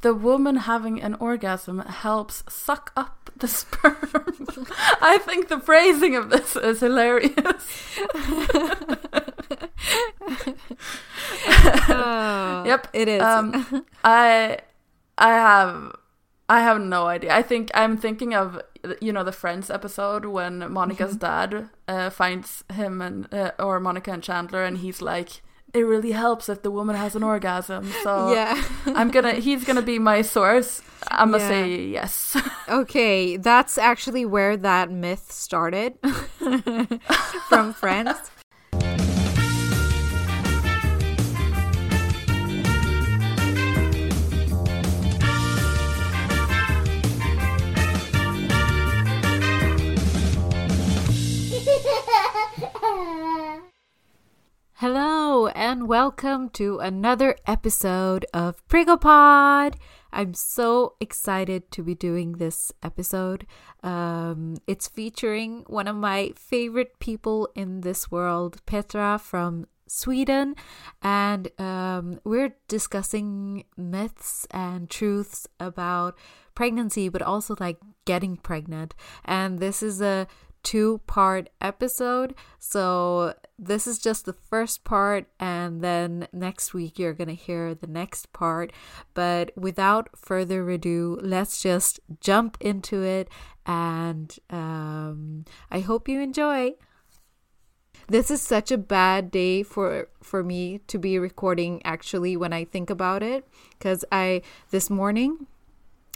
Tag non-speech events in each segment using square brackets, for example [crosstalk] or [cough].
the woman having an orgasm helps suck up the sperm. [laughs] I think the phrasing of this is hilarious. Oh, [laughs] Yep, it is. Um, I I have I have no idea. I think I'm thinking of you know the Friends episode when Monica's dad uh, finds him and uh, or Monica and Chandler, and he's like, "It really helps if the woman has an [laughs] orgasm." So yeah. I'm gonna he's gonna be my source. I'm gonna Yeah. say yes. [laughs] Okay, that's actually where that myth started [laughs] from Friends. Hello and welcome to another episode of Prigopod. I'm so excited to be doing this episode. Um, it's featuring one of my favorite people in this world, Petra from Sweden, and um, we're discussing myths and truths about pregnancy, but also like getting pregnant. And this is a two part episode. So this is just the first part, and then next week you're gonna hear the next part. But without further ado, let's just jump into it, and um, I hope you enjoy. This is such a bad day for for me to be recording actually when I think about it because I this morning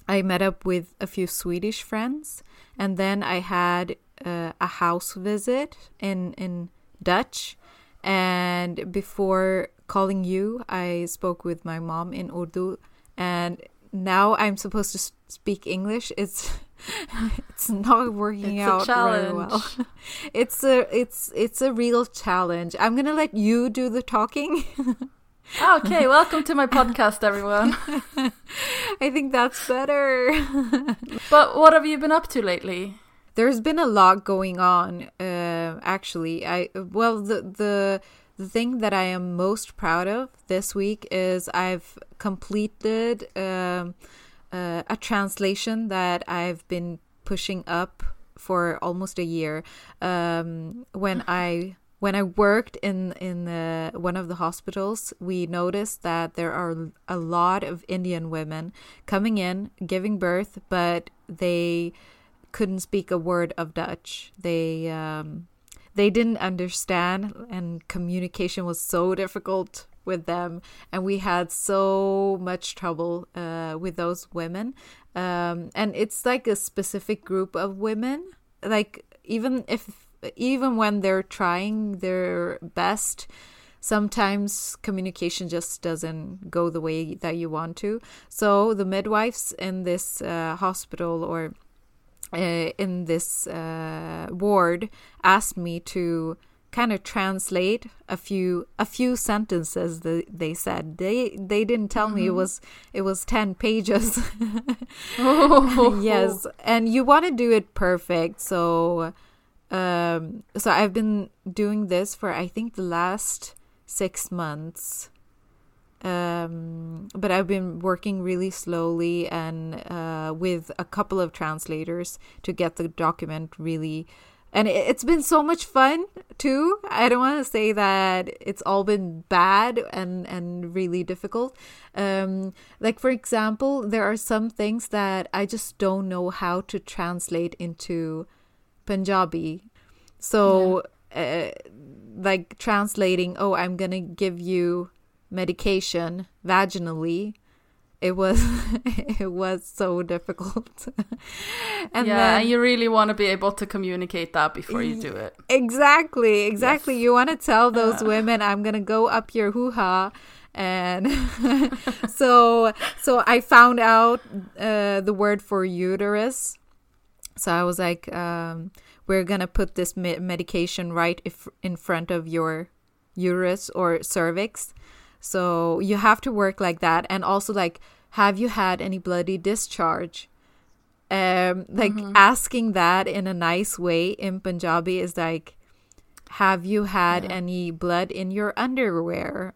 I met up with a few Swedish friends, and then I had uh, a house visit in in Dutch. And before calling you, I spoke with my mom in Urdu, and now I'm supposed to speak English. It's [laughs] it's not working It's out very well. [laughs] It's a it's it's a real challenge. I'm gonna let you do the talking. [laughs] okay, welcome to my podcast, everyone. I think that's better. But what have you been up to lately? There's been a lot going on. Uh, actually, I well the the the thing that I am most proud of this week is I've completed um, uh, a translation that I've been pushing up for almost a year. Um, when I when I worked in in the, one of the hospitals, we noticed that there are a lot of Indian women coming in, giving birth, but they couldn't speak a word of Dutch. They um, they didn't understand, and communication was so difficult with them, and we had so much trouble uh, with those women. Um, and it's like a specific group of women. Like even if even when they're trying their best, sometimes communication just doesn't go the way that you want to. So the midwives in this uh, hospital or uh, in this uh, ward asked me to kind of translate a few a few sentences that they said. They they didn't tell me it was it was 10 [laughs] pages. Oh, [laughs] yes and you want to do it perfect so um so i've been doing this for i think the last six months um but i've been working really slowly and uh with a couple of translators to get the document really and it- it's been so much fun too. I don't want to say that it's all been bad and and really difficult. Um like for example there are some things that i just don't know how to translate into punjabi. So uh, like translating oh i'm gonna give you medication vaginally it was [laughs] it was so difficult [laughs] and yeah, then you really want to be able to communicate that before you do it. Exactly, exactly. Yes. You want to tell those [laughs] women, I'm gonna go up your hoo ha, and so so I found out uh, the word for uterus. So I was like, um, we're gonna put this me- medication right if in front of your uterus or cervix. So you have to work like that, and also like, have you had any bloody discharge? um like asking that in a nice way in punjabi is like have you had any blood in your underwear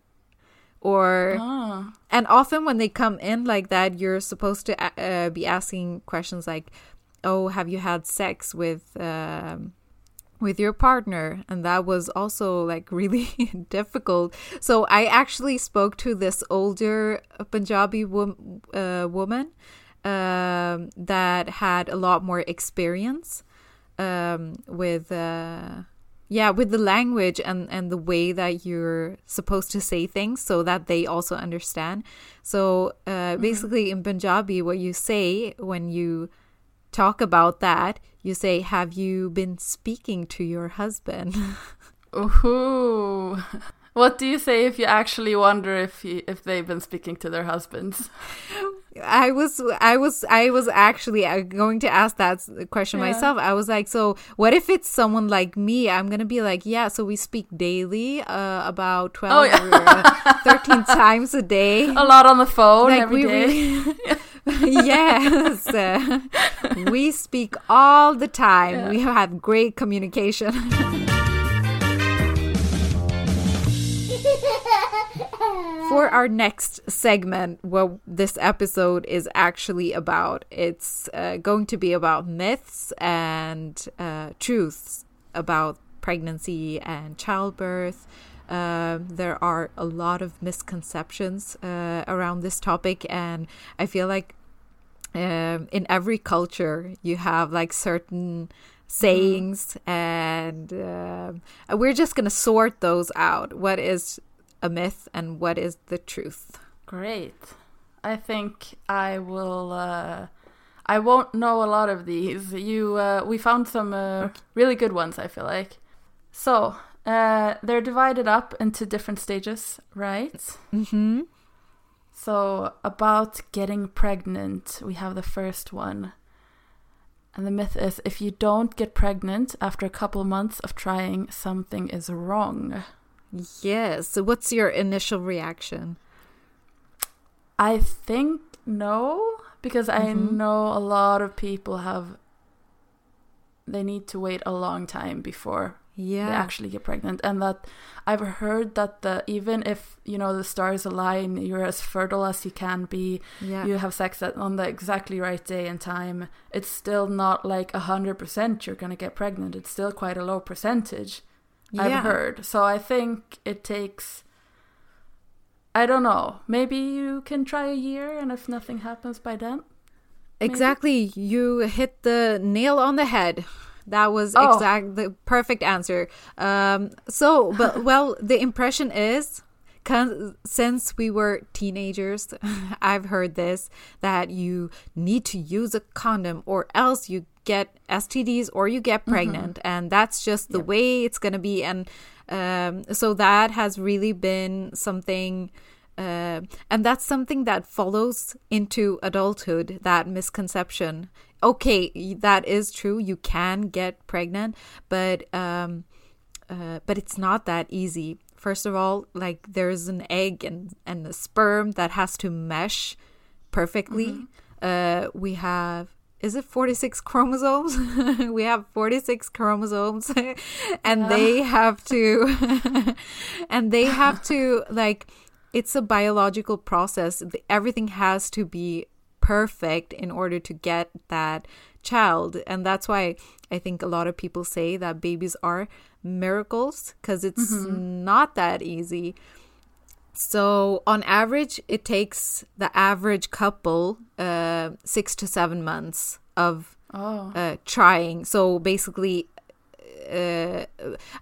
or Ah. and often when they come in like that you're supposed to uh, be asking questions like oh have you had sex with um, with your partner and that was also like [laughs] really difficult. So i actually spoke to this older punjabi wom- uh, woman um, that had a lot more experience um, with uh, yeah with the language and and the way that you're supposed to say things so that they also understand. So uh, basically in punjabi what you say when you talk about that you say have you been speaking to your husband [laughs] Ooh. What do you say if you actually wonder if he, if they've been speaking to their husbands? [laughs] I was, I was, I was actually uh, going to ask that question Yeah. myself. I was like, so what if it's someone like me? I'm gonna be like, yeah. So we speak daily, uh, about twelve Oh, yeah. or uh, thirteen [laughs] times a day. A lot on the phone Like, every we day. really- [laughs] yes, uh, we speak all the time. Yeah. We have great communication. [laughs] For our next segment, what this episode is actually about, it's uh, going to be about myths and uh, truths about pregnancy and childbirth. Um there are a lot of misconceptions uh, around this topic, and I feel like um, in every culture you have like certain sayings, and um we're just gonna sort those out. What is a myth and what is the truth? Great. I think I will. Uh, I won't know a lot of these. You, uh, we found some uh, really good ones. I feel like. So uh, they're divided up into different stages, right? Mm-hmm. So about getting pregnant, we have the first one. And the myth is if you don't get pregnant after a couple months of trying, something is wrong. Yes. So, what's your initial reaction? I think no, because I Mhm. know a lot of people have. They need to wait a long time before Yeah. they actually get pregnant, and that I've heard that the even if you know the stars align, you're as fertile as you can be. yeah. You have sex at, on the exactly right day and time. It's still not like a hundred percent you're gonna get pregnant. It's still quite a low percentage. I've heard. So I think it takes. I don't know. Maybe you can try a year, and if nothing happens by then, Exactly. You hit the nail on the head. That was Oh. exact the perfect answer. Um so but [laughs] well the impression is since we were teenagers [laughs] I've heard this that you need to use a condom or else you get STDs or you get pregnant and that's just the Yep. way it's going to be and um so that has really been something uh, and that's something that follows into adulthood that misconception okay that is true you can get pregnant but um uh, but it's not that easy. First of all like there's an egg and and a sperm that has to mesh perfectly. Uh we have is it 46 chromosomes? [laughs] We have 46 chromosomes [laughs] and Yeah. they have to [laughs] and they have to like it's a biological process. Everything has to be perfect in order to get that child and that's why i think a lot of people say that babies are miracles because it's not that easy so on average it takes the average couple uh, six to seven months of oh, uh, trying. So basically, uh,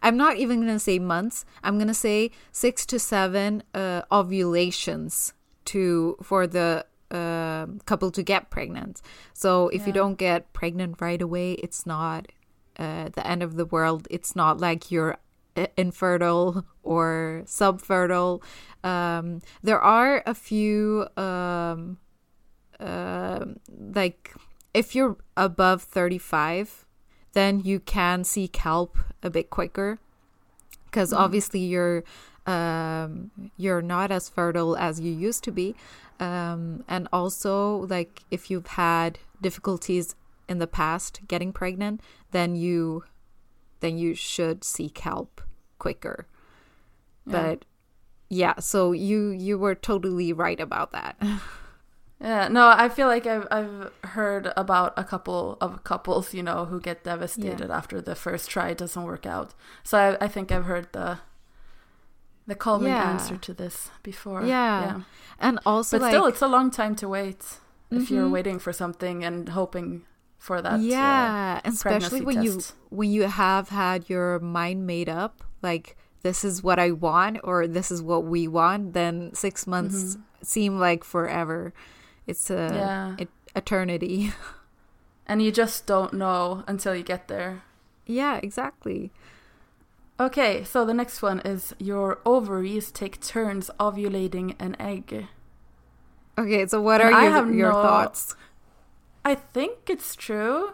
I'm not even gonna say months. I'm gonna say six to seven uh, ovulations to for the uh, couple to get pregnant. So if you don't get pregnant right away, it's not uh, the end of the world. It's not like you're infertile or subfertile. Um, there are a few um, um like if you're above 35 then you can seek help a bit quicker because obviously you're um you're not as fertile as you used to be um and also like if you've had difficulties in the past getting pregnant then you then you should seek help quicker Yeah. but yeah, so you you were totally right about that. [laughs] Yeah, no, I feel like I've I've heard about a couple of couples, you know, who get devastated yeah. after the first try doesn't work out. So I, I think I've heard the the calming yeah. answer to this before. Yeah, yeah. and also, but like, still, it's a long time to wait mm-hmm. if you're mm-hmm. waiting for something and hoping for that. Uh, yeah, uh, especially when test. you when you have had your mind made up, like this is what I want or this is what we want. Then six months mm-hmm. seem like forever. It's a yeah. it, eternity. [laughs] and you just don't know until you get there. Yeah, exactly. Okay, so the next one is your ovaries take turns ovulating an egg. Okay, so what and are your, your no, thoughts? I think it's true.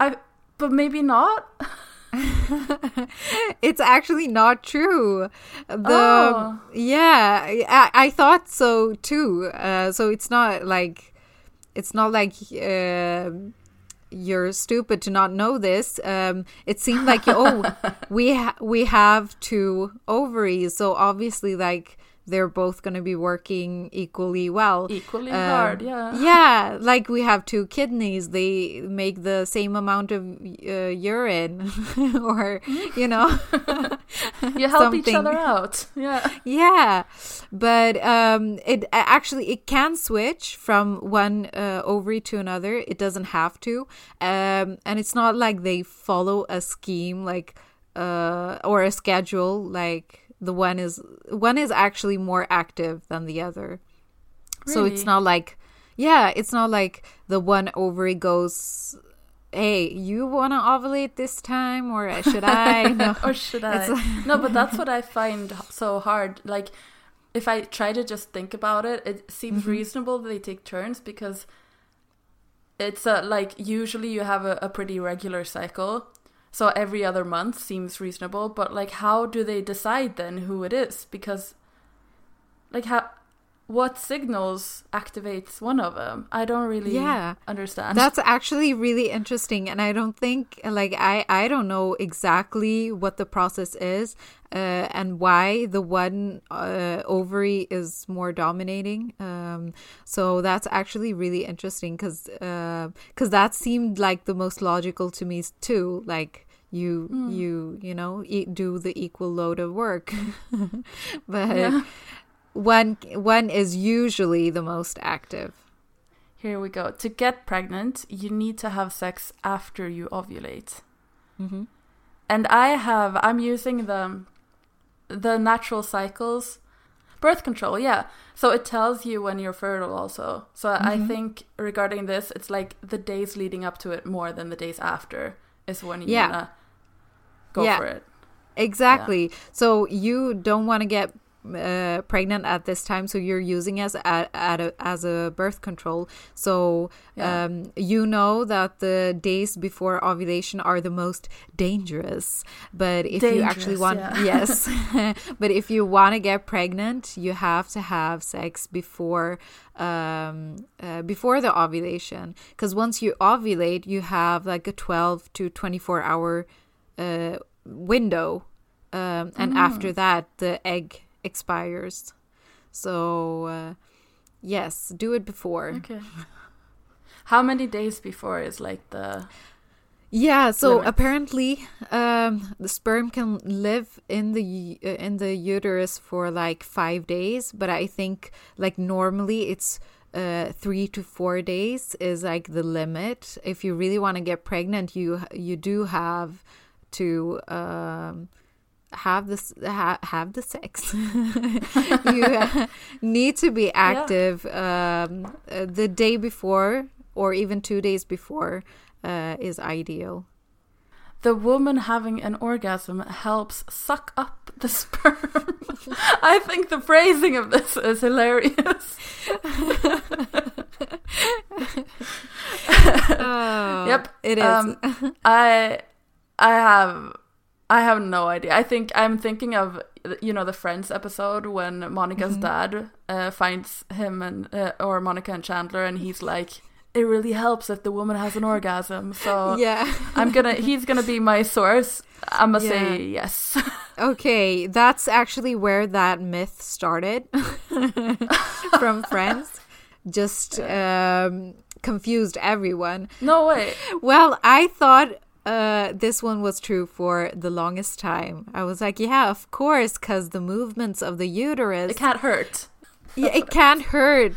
I but maybe not. [laughs] it's actually not true. The oh. yeah, I, I thought so too. Uh, so it's not like it's not like uh, you're stupid to not know this. Um, it seemed like oh, [laughs] we ha- we have two ovaries, so obviously like they're both going to be working equally well. Equally um, hard, yeah. Yeah, [laughs] like we have two kidneys, they make the same amount of uh, urine, [laughs] or, you know. [laughs] you help each other out. Yeah. Yeah. But um, it actually, it can switch from one uh, ovary to another. It doesn't have to. Um, and it's not like they follow a scheme, like, uh, or a schedule, like the one is one is actually more active than the other. Really? So it's not like yeah, it's not like the one ovary goes hey, you want to ovulate this time or should I? [laughs] No. or should I? Like... no, but that's [laughs] what I find so hard. Like if I try to just think about it, it seems mm-hmm. reasonable that they take turns because it's a, like usually you have a, a pretty regular cycle so every other month seems reasonable, but like how do they decide then who it is? Because like how what signals activates one of them i don't really yeah. understand. That's actually really interesting and i don't think like i i don't know exactly what the process is uh, and why the one uh, ovary is more dominating um, so that's actually really interesting because because uh, that seemed like the most logical to me too like you mm. you you know e- do the equal load of work [laughs] but yeah one one is usually the most active. Here we go. To get pregnant, you need to have sex after you ovulate. Mm-hmm. And I have I'm using the the natural cycles birth control yeah so it tells you when you're fertile also so mm-hmm. i think regarding this it's like the days leading up to it more than the days after is when you yeah. wanna go yeah. for it exactly yeah. so you don't want to get uh, pregnant at this time so you're using as a, a, as a birth control so yeah. um, you know that the days before ovulation are the most dangerous but if dangerous, you actually want yeah. [laughs] yes [laughs] [laughs] but if you want to get pregnant you have to have sex before um, uh, before the ovulation because once you ovulate you have like a 12 to 24 hour uh, window um, and mm. after that the egg expires. So, uh, yes, do it before. Okay. How many days before is like the yeah, so limit? apparently um, the sperm can live in the uh, in the uterus for like 5 days, but I think like normally it's uh, 3 to 4 days is like the limit. If you really want to get pregnant, you you do have to um, have this ha, have the sex. [laughs] You uh, need to be active yeah. um, uh, the day before or even two days before uh, is ideal. The woman having an orgasm helps suck up the sperm. [laughs] I think the phrasing of this is hilarious. [laughs] Oh, yep it is. um, i i have I have no idea. I think I'm thinking of you know the Friends episode when Monica's mm-hmm. dad uh, finds him and uh, or Monica and Chandler, and he's like, "It really helps if the woman has an orgasm." So [laughs] yeah, I'm gonna he's gonna be my source. I'm gonna yeah. say yes. [laughs] okay, that's actually where that myth started [laughs] from Friends. Just um, confused everyone. No way. Well, I thought uh, this one was true for the longest time. I was like, yeah, of course, because the movements of the uterus. It can't hurt. yeah, it can't hurt.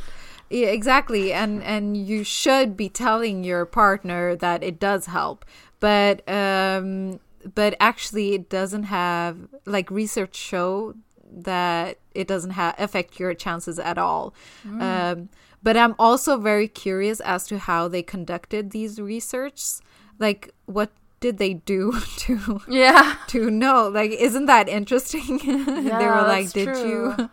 Yeah, exactly, and and you should be telling your partner that it does help, but um, but actually, it doesn't have like research show that it doesn't have affect your chances at all. Mm. Um, but I'm also very curious as to how they conducted these research. Like, what did they do [laughs] to yeah to know? Like, isn't that interesting? Yeah, [laughs] they were like, "Did true. you?"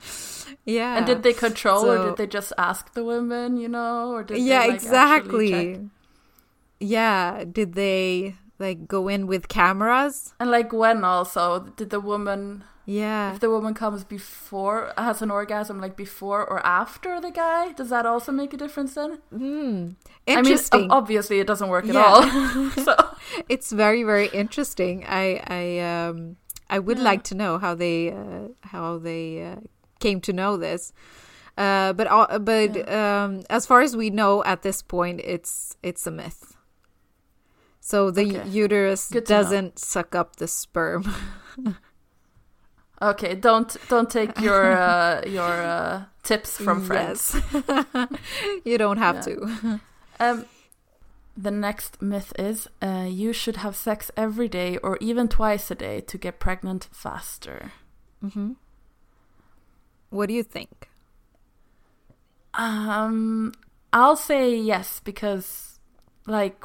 [laughs] yeah. And did they control, so, or did they just ask the women? You know, or did yeah, they, like, exactly. Yeah, did they like go in with cameras? And like when also did the woman yeah. If the woman comes before, has an orgasm like before or after the guy, does that also make a difference then? Hmm. Interesting. I mean, obviously it doesn't work yeah. at all. [laughs] [laughs] so it's very very interesting. I I um I would yeah. like to know how they uh, how they uh, came to know this. Uh, but uh, but yeah. um, as far as we know at this point, it's it's a myth. So the okay. uterus doesn't know. suck up the sperm. [laughs] Okay, don't don't take your uh, [laughs] your uh, tips from friends. Yes. [laughs] you don't have yeah. to. [laughs] Um, the next myth is uh, you should have sex every day or even twice a day to get pregnant faster. Mm-hmm. What do you think? Um, I'll say yes because, like,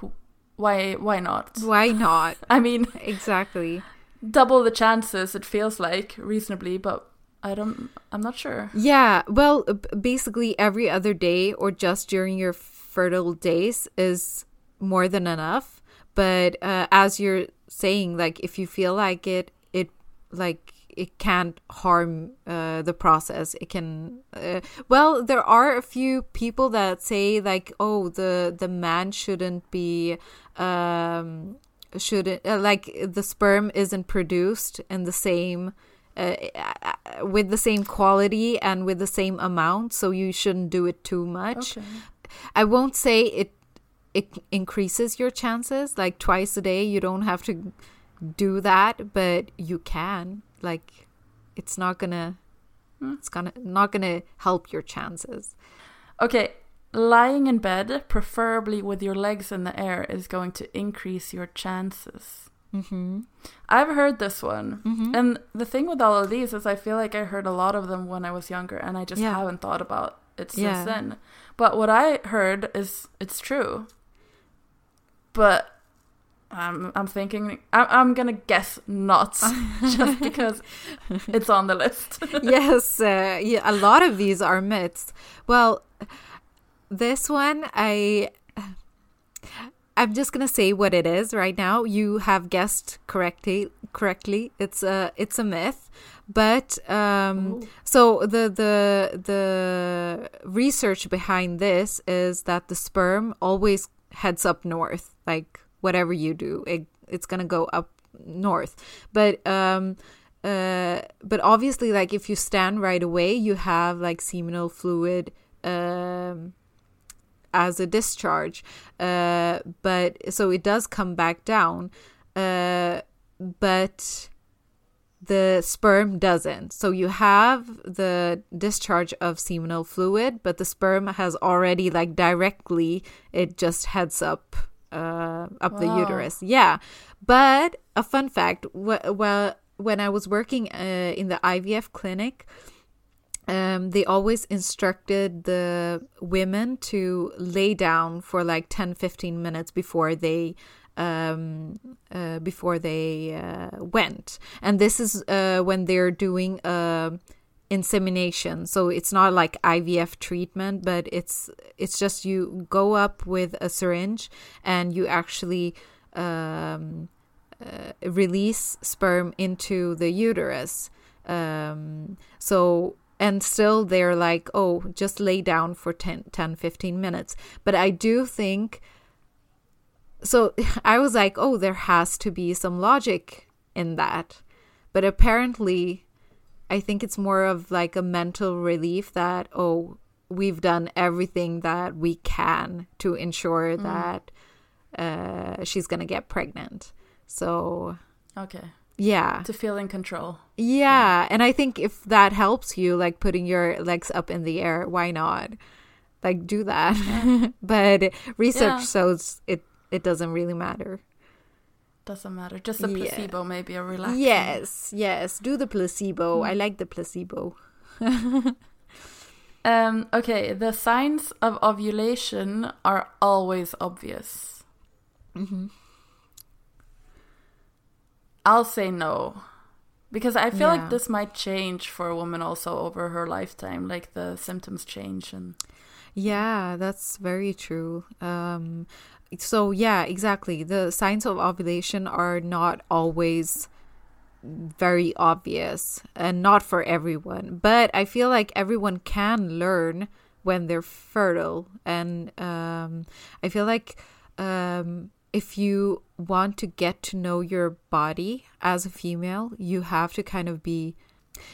why why not? Why not? I mean, exactly double the chances it feels like reasonably but i don't i'm not sure. Yeah well basically every other day or just during your fertile days is more than enough. But uh, as you're saying like if you feel like it it like it can't harm uh, the process. It can uh, well there are a few people that say like oh the the man shouldn't be um should uh, like the sperm isn't produced in the same uh, uh, with the same quality and with the same amount so you shouldn't do it too much okay. i won't say it it increases your chances like twice a day you don't have to do that but you can like it's not gonna hmm. it's gonna not gonna help your chances okay lying in bed, preferably with your legs in the air, is going to increase your chances. Mm-hmm. I've heard this one. Mm-hmm. And the thing with all of these is I feel like I heard a lot of them when I was younger and I just yeah. haven't thought about it since yeah. then. But what I heard is it's true. But I'm I'm thinking I'm I'm gonna guess not [laughs] just because [laughs] it's on the list. yes, uh, yeah, a lot of these are myths. Well, this one, I I'm just gonna say what it is right now. You have guessed correctly. Correctly, it's a it's a myth, but um, so the the the research behind this is that the sperm always heads up north. Like whatever you do, it, it's gonna go up north. But um, uh, but obviously, like if you stand right away, you have like seminal fluid. Um, as a discharge. Uh, but so it does come back down. Uh, but the sperm doesn't. So you have the discharge of seminal fluid, but the sperm has already like directly it just heads up uh, up wow. the uterus. Yeah, but a fun fact: well, when I was working uh, in the IVF clinic, um, they always instructed the women to lay down for like 10 15 minutes before they um, uh, before they uh, went. And this is uh, when they're doing uh, insemination. So it's not like ivf treatment but it's it's just you go up with a syringe and you actually um, uh, release sperm into the uterus. Um, so and still they're like oh just lay down for 10, 10 15 minutes but i do think so [laughs] i was like oh there has to be some logic in that but apparently I think it's more of like a mental relief that oh we've done everything that we can to ensure mm. that uh, she's gonna get pregnant. So okay, yeah, to feel in control. Yeah. and I think if that helps you, like putting your legs up in the air, why not? Like do that. Yeah. [laughs] but research yeah. shows it it doesn't really matter. Doesn't matter. Just the placebo, yeah. maybe a relaxing. Yes, yes. Do the placebo. Mm. I like the placebo. [laughs] um. Okay. The signs of ovulation are always obvious. Mm-hmm. I'll say no. Because I feel yeah. like this might change for a woman also over her lifetime. Like the symptoms change and yeah, that's very true. Um so yeah, exactly. The signs of ovulation are not always very obvious and not for everyone. But I feel like everyone can learn when they're fertile and um I feel like um if you want to get to know your body as a female, you have to kind of be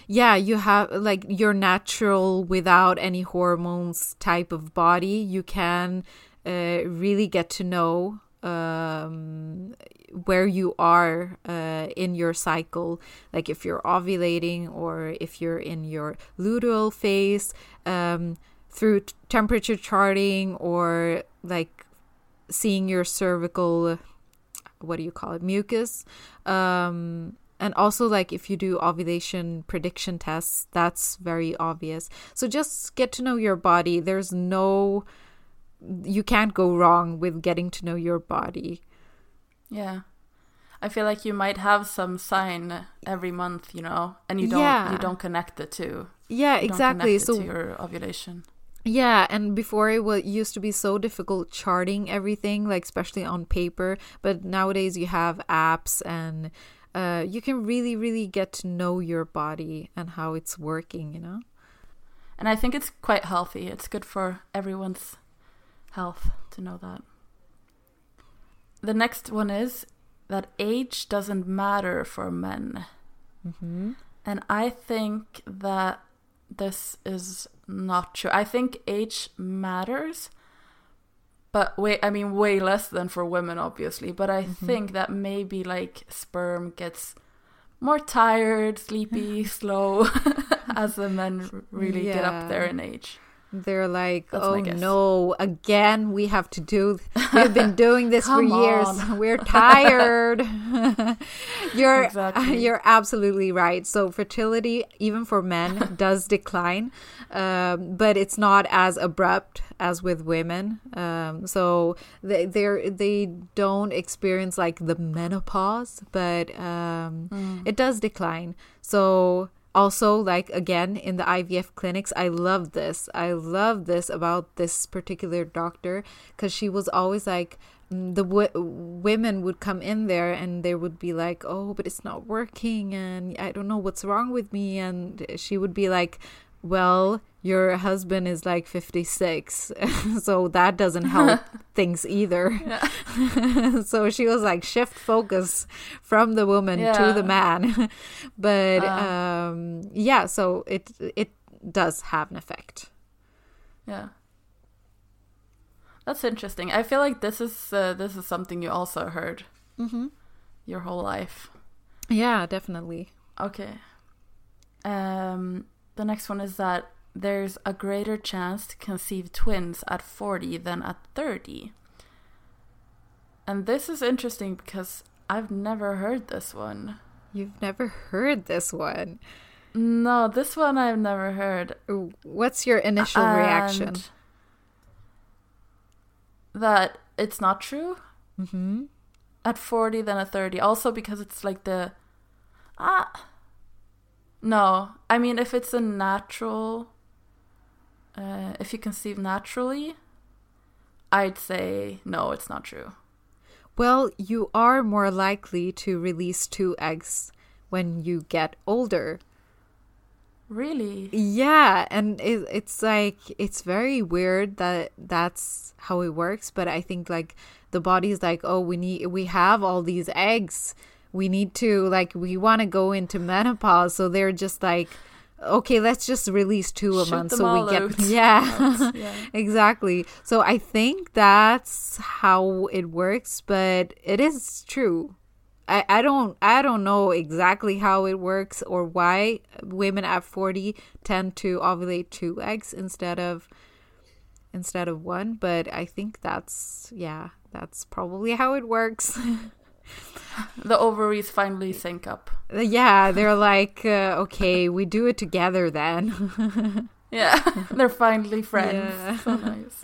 yeah, you have like your natural without any hormones type of body. You can uh, really get to know um, where you are uh, in your cycle, like if you're ovulating or if you're in your luteal phase, um, through temperature charting or like seeing your cervical what do you call it mucus. Um and also like if you do ovulation prediction tests that's very obvious. So just get to know your body. There's no you can't go wrong with getting to know your body. Yeah. I feel like you might have some sign every month you know and you don't yeah. you don't connect the two. Yeah exactly. so your ovulation yeah, and before it was used to be so difficult charting everything, like especially on paper. But nowadays you have apps, and uh, you can really, really get to know your body and how it's working. You know. And I think it's quite healthy. It's good for everyone's health to know that. The next one is that age doesn't matter for men. Mm-hmm. And I think that this is not true. I think age matters, but way I mean way less than for women, obviously. But I mm-hmm. think that maybe like sperm gets more tired, sleepy, [laughs] slow [laughs] as the men really yeah. get up there in age. They're like, That's oh no, again, we have to do. [laughs] We've been doing this for years. On. [laughs] We're tired. [laughs] you're exactly. you're absolutely right. So fertility, even for men, does decline, um, but it's not as abrupt as with women. Um, so they they they don't experience like the menopause, but um, mm. it does decline. So also like again in the IVF clinics I love this. I love this about this particular doctor cuz she was always like mm, the w- women would come in there and they would be like oh but it's not working and I don't know what's wrong with me. And she would be like well your husband is like 56 [laughs] so that doesn't help [laughs] things either. [laughs] So she was like shift focus from the woman yeah. to the man. But uh, um yeah so it it does have an effect. Yeah. That's interesting. I feel like this is uh, this is something you also heard mm-hmm. your whole life. Yeah definitely. Okay. Um the next one is that there's a greater chance to conceive twins at 40 than at 30. And this is interesting because I've never heard this one. You've never heard this one? No, this one I've never heard. What's your initial and reaction? That it's not true. Mm-hmm. At 40 than at 30. Also because it's like the. Ah. No. I mean, if it's a natural uh, if you conceive naturally, I'd say no, it's not true. Well, you are more likely to release two eggs when you get older. Really? Yeah, and it, it's like it's very weird that that's how it works, but I think like the body's like, "Oh, we need we have all these eggs we need to like we want to go into menopause so they're just like okay let's just release two a Shoot month them so we get [laughs] yeah. Yeah. [laughs] exactly. So i think that's how it works but it is true. I, I don't I don't know exactly how it works or why women at 40 tend to ovulate two eggs instead of instead of one but I think that's yeah that's probably how it works [laughs] The ovaries finally sync up. yeah they're like uh, okay we do it together then [laughs] Yeah, [laughs] they're finally friends. Yeah. [laughs] So nice.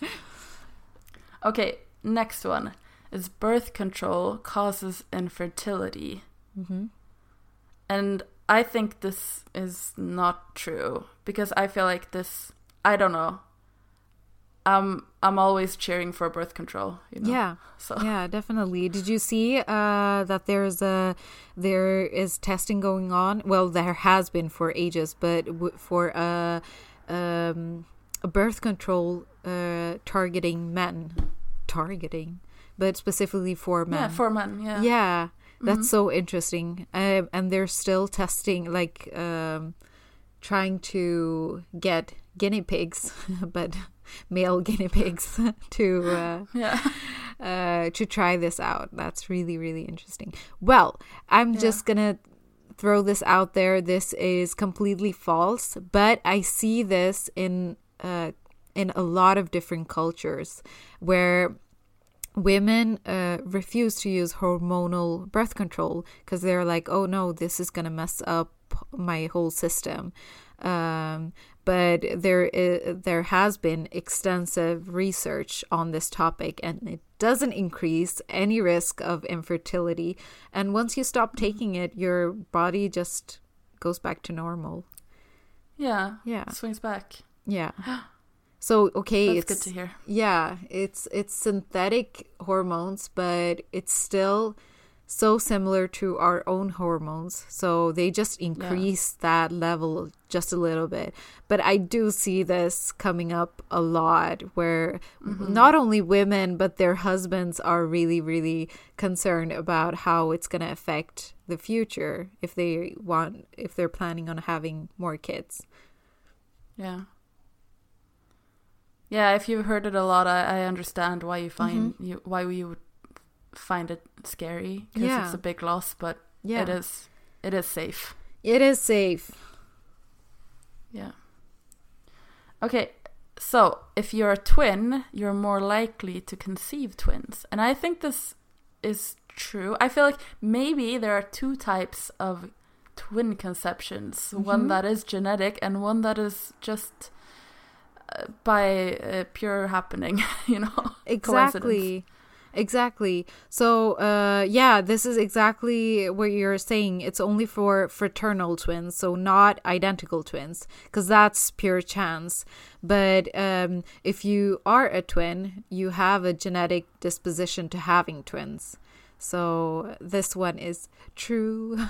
Okay, next one is birth control causes infertility. hmm And I think this is not true because I feel like this I don't know. I'm I'm always cheering for birth control, you know. yeah. So. Yeah definitely. Did you see uh that there's a there is testing going on? Well there has been for ages but w- for a um a birth control uh targeting men. Targeting? But specifically for men. yeah, for men, yeah. yeah. That's Mhm. so interesting. Um, and they're still testing like um trying to get guinea pigs [laughs] but male [laughs] guinea pigs [laughs] to uh Yeah. [laughs] uh, to try this out. That's really, really interesting. Well, I'm Yeah. just gonna throw this out there. This is completely false, but I see this in uh, in a lot of different cultures where women uh, refuse to use hormonal birth control because they're like, oh no, this is gonna mess up my whole system. Um, but there i- there has been extensive research on this topic, and it doesn't increase any risk of infertility. And once you stop mm-hmm. taking it, your body just goes back to normal. Yeah. Yeah, Swings back. yeah. [gasps] So okay, That's it's good to hear. yeah, it's it's synthetic hormones, but it's still so similar to our own hormones. So they just increase that level just a little bit. But I do see this coming up a lot where mm-hmm. not only women but their husbands are really really concerned about how it's going to affect the future if they want if they're planning on having more kids. Yeah. Yeah, if you've heard it a lot, I, I understand why you find mm-hmm. you why you would find it scary because Yeah. it's a big loss, but Yeah. it is it is safe. It is safe. Yeah. Okay, so if you're a twin, you're more likely to conceive twins, and I think this is true. I feel like maybe there are two types of twin conceptions: one Mhm. that is genetic and one that is just uh, by uh, pure happening. [laughs] You know. Exactly. Exactly. So, uh, yeah, this is exactly what you're saying. It's only for fraternal twins, so not identical twins, because that's pure chance. But um, if you are a twin, you have a genetic disposition to having twins. So this one is true. [laughs]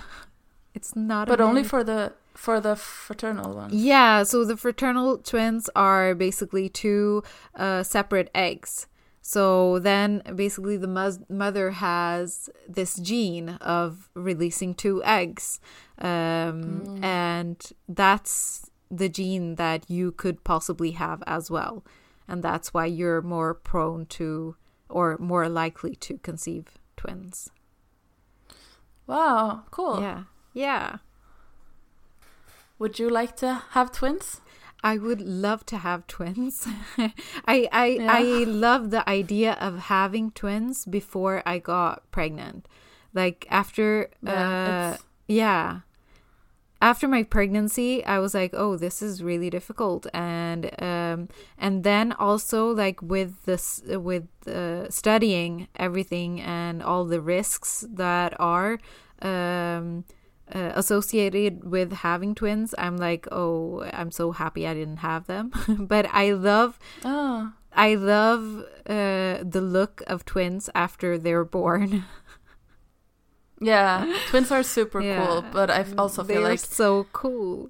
It's not, a but only for the for the fraternal one. Yeah, so the fraternal twins are basically two uh, separate eggs. So then basically the mus- mother has this gene of releasing two eggs. Um, And that's the gene that you could possibly have as well. And that's why you're more prone to or more likely to conceive twins. Wow, cool. Yeah. Yeah. Would you like to have twins? I would love to have twins. [laughs] I I Yeah. I love the idea of having twins before I got pregnant. Like after Yeah, uh yeah. After my pregnancy, I was like, "Oh, this is really difficult." And um and then also like with this with uh, studying everything and all the risks that are um uh, associated with having twins i'm like oh i'm so happy i didn't have them. [laughs] But i love Oh, i love uh, the look of twins after they're born. [laughs] Yeah. Twins are super Yeah. cool, but I also feel they're like so cool.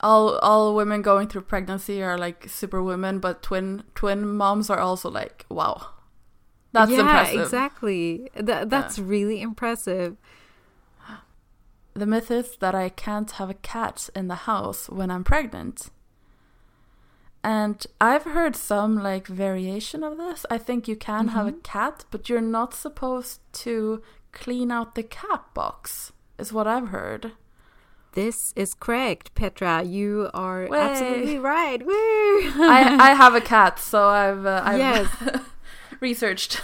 all all women going through pregnancy are like super women, but twin twin moms are also like wow, that's yeah impressive. exactly. Th- that's really impressive the myth is that I can't have a cat in the house when I'm pregnant. And I've heard some like variation of this. I think you can mm-hmm. have a mm-hmm. cat, but you're not supposed to clean out the cat box, is what I've heard. This is correct, Petra. You are Way. absolutely right. [laughs] Woo! I, I [laughs] have a cat, so I've, uh, I've yes. [laughs] researched.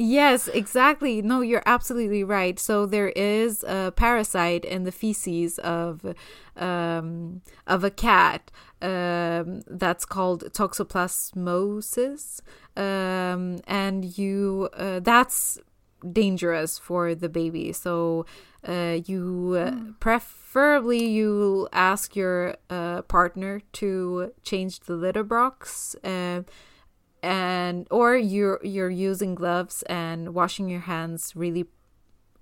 Yes, exactly. No, you're absolutely right. So there is a parasite in the feces of um, of a cat um, that's called toxoplasmosis, um, and you uh, that's dangerous for the baby. So uh, you mm. preferably you ask your uh, partner to change the litter box. And or you're you're using gloves and washing your hands really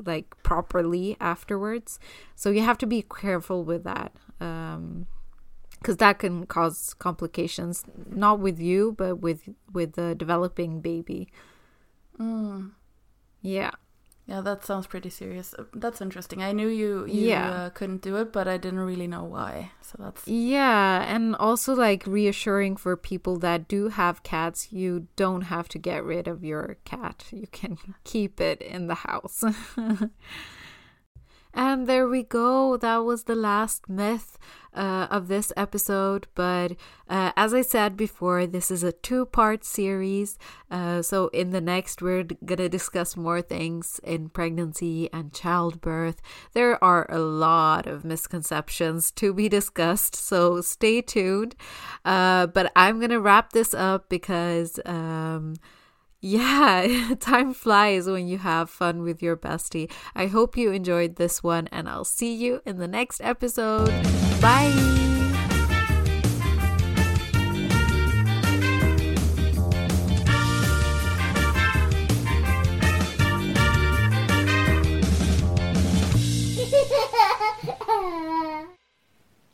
like properly afterwards. So you have to be careful with that um because that can cause complications not with you but with with the developing baby. Mm. yeah yeah, that sounds pretty serious. Uh, that's interesting. I knew you you yeah. uh, couldn't do it, but I didn't really know why. So that's Yeah, and also like reassuring for people that do have cats, you don't have to get rid of your cat. You can [laughs] keep it in the house. [laughs] And there we go. That was the last myth uh, of this episode. But uh, as I said before, this is a two part series. Uh, so, in the next, we're going to discuss more things in pregnancy and childbirth. There are a lot of misconceptions to be discussed. So, stay tuned. Uh, but I'm going to wrap this up because. Um, yeah, [laughs] time flies when you have fun with your bestie. I hope you enjoyed this one, and I'll see you in the next episode. Bye.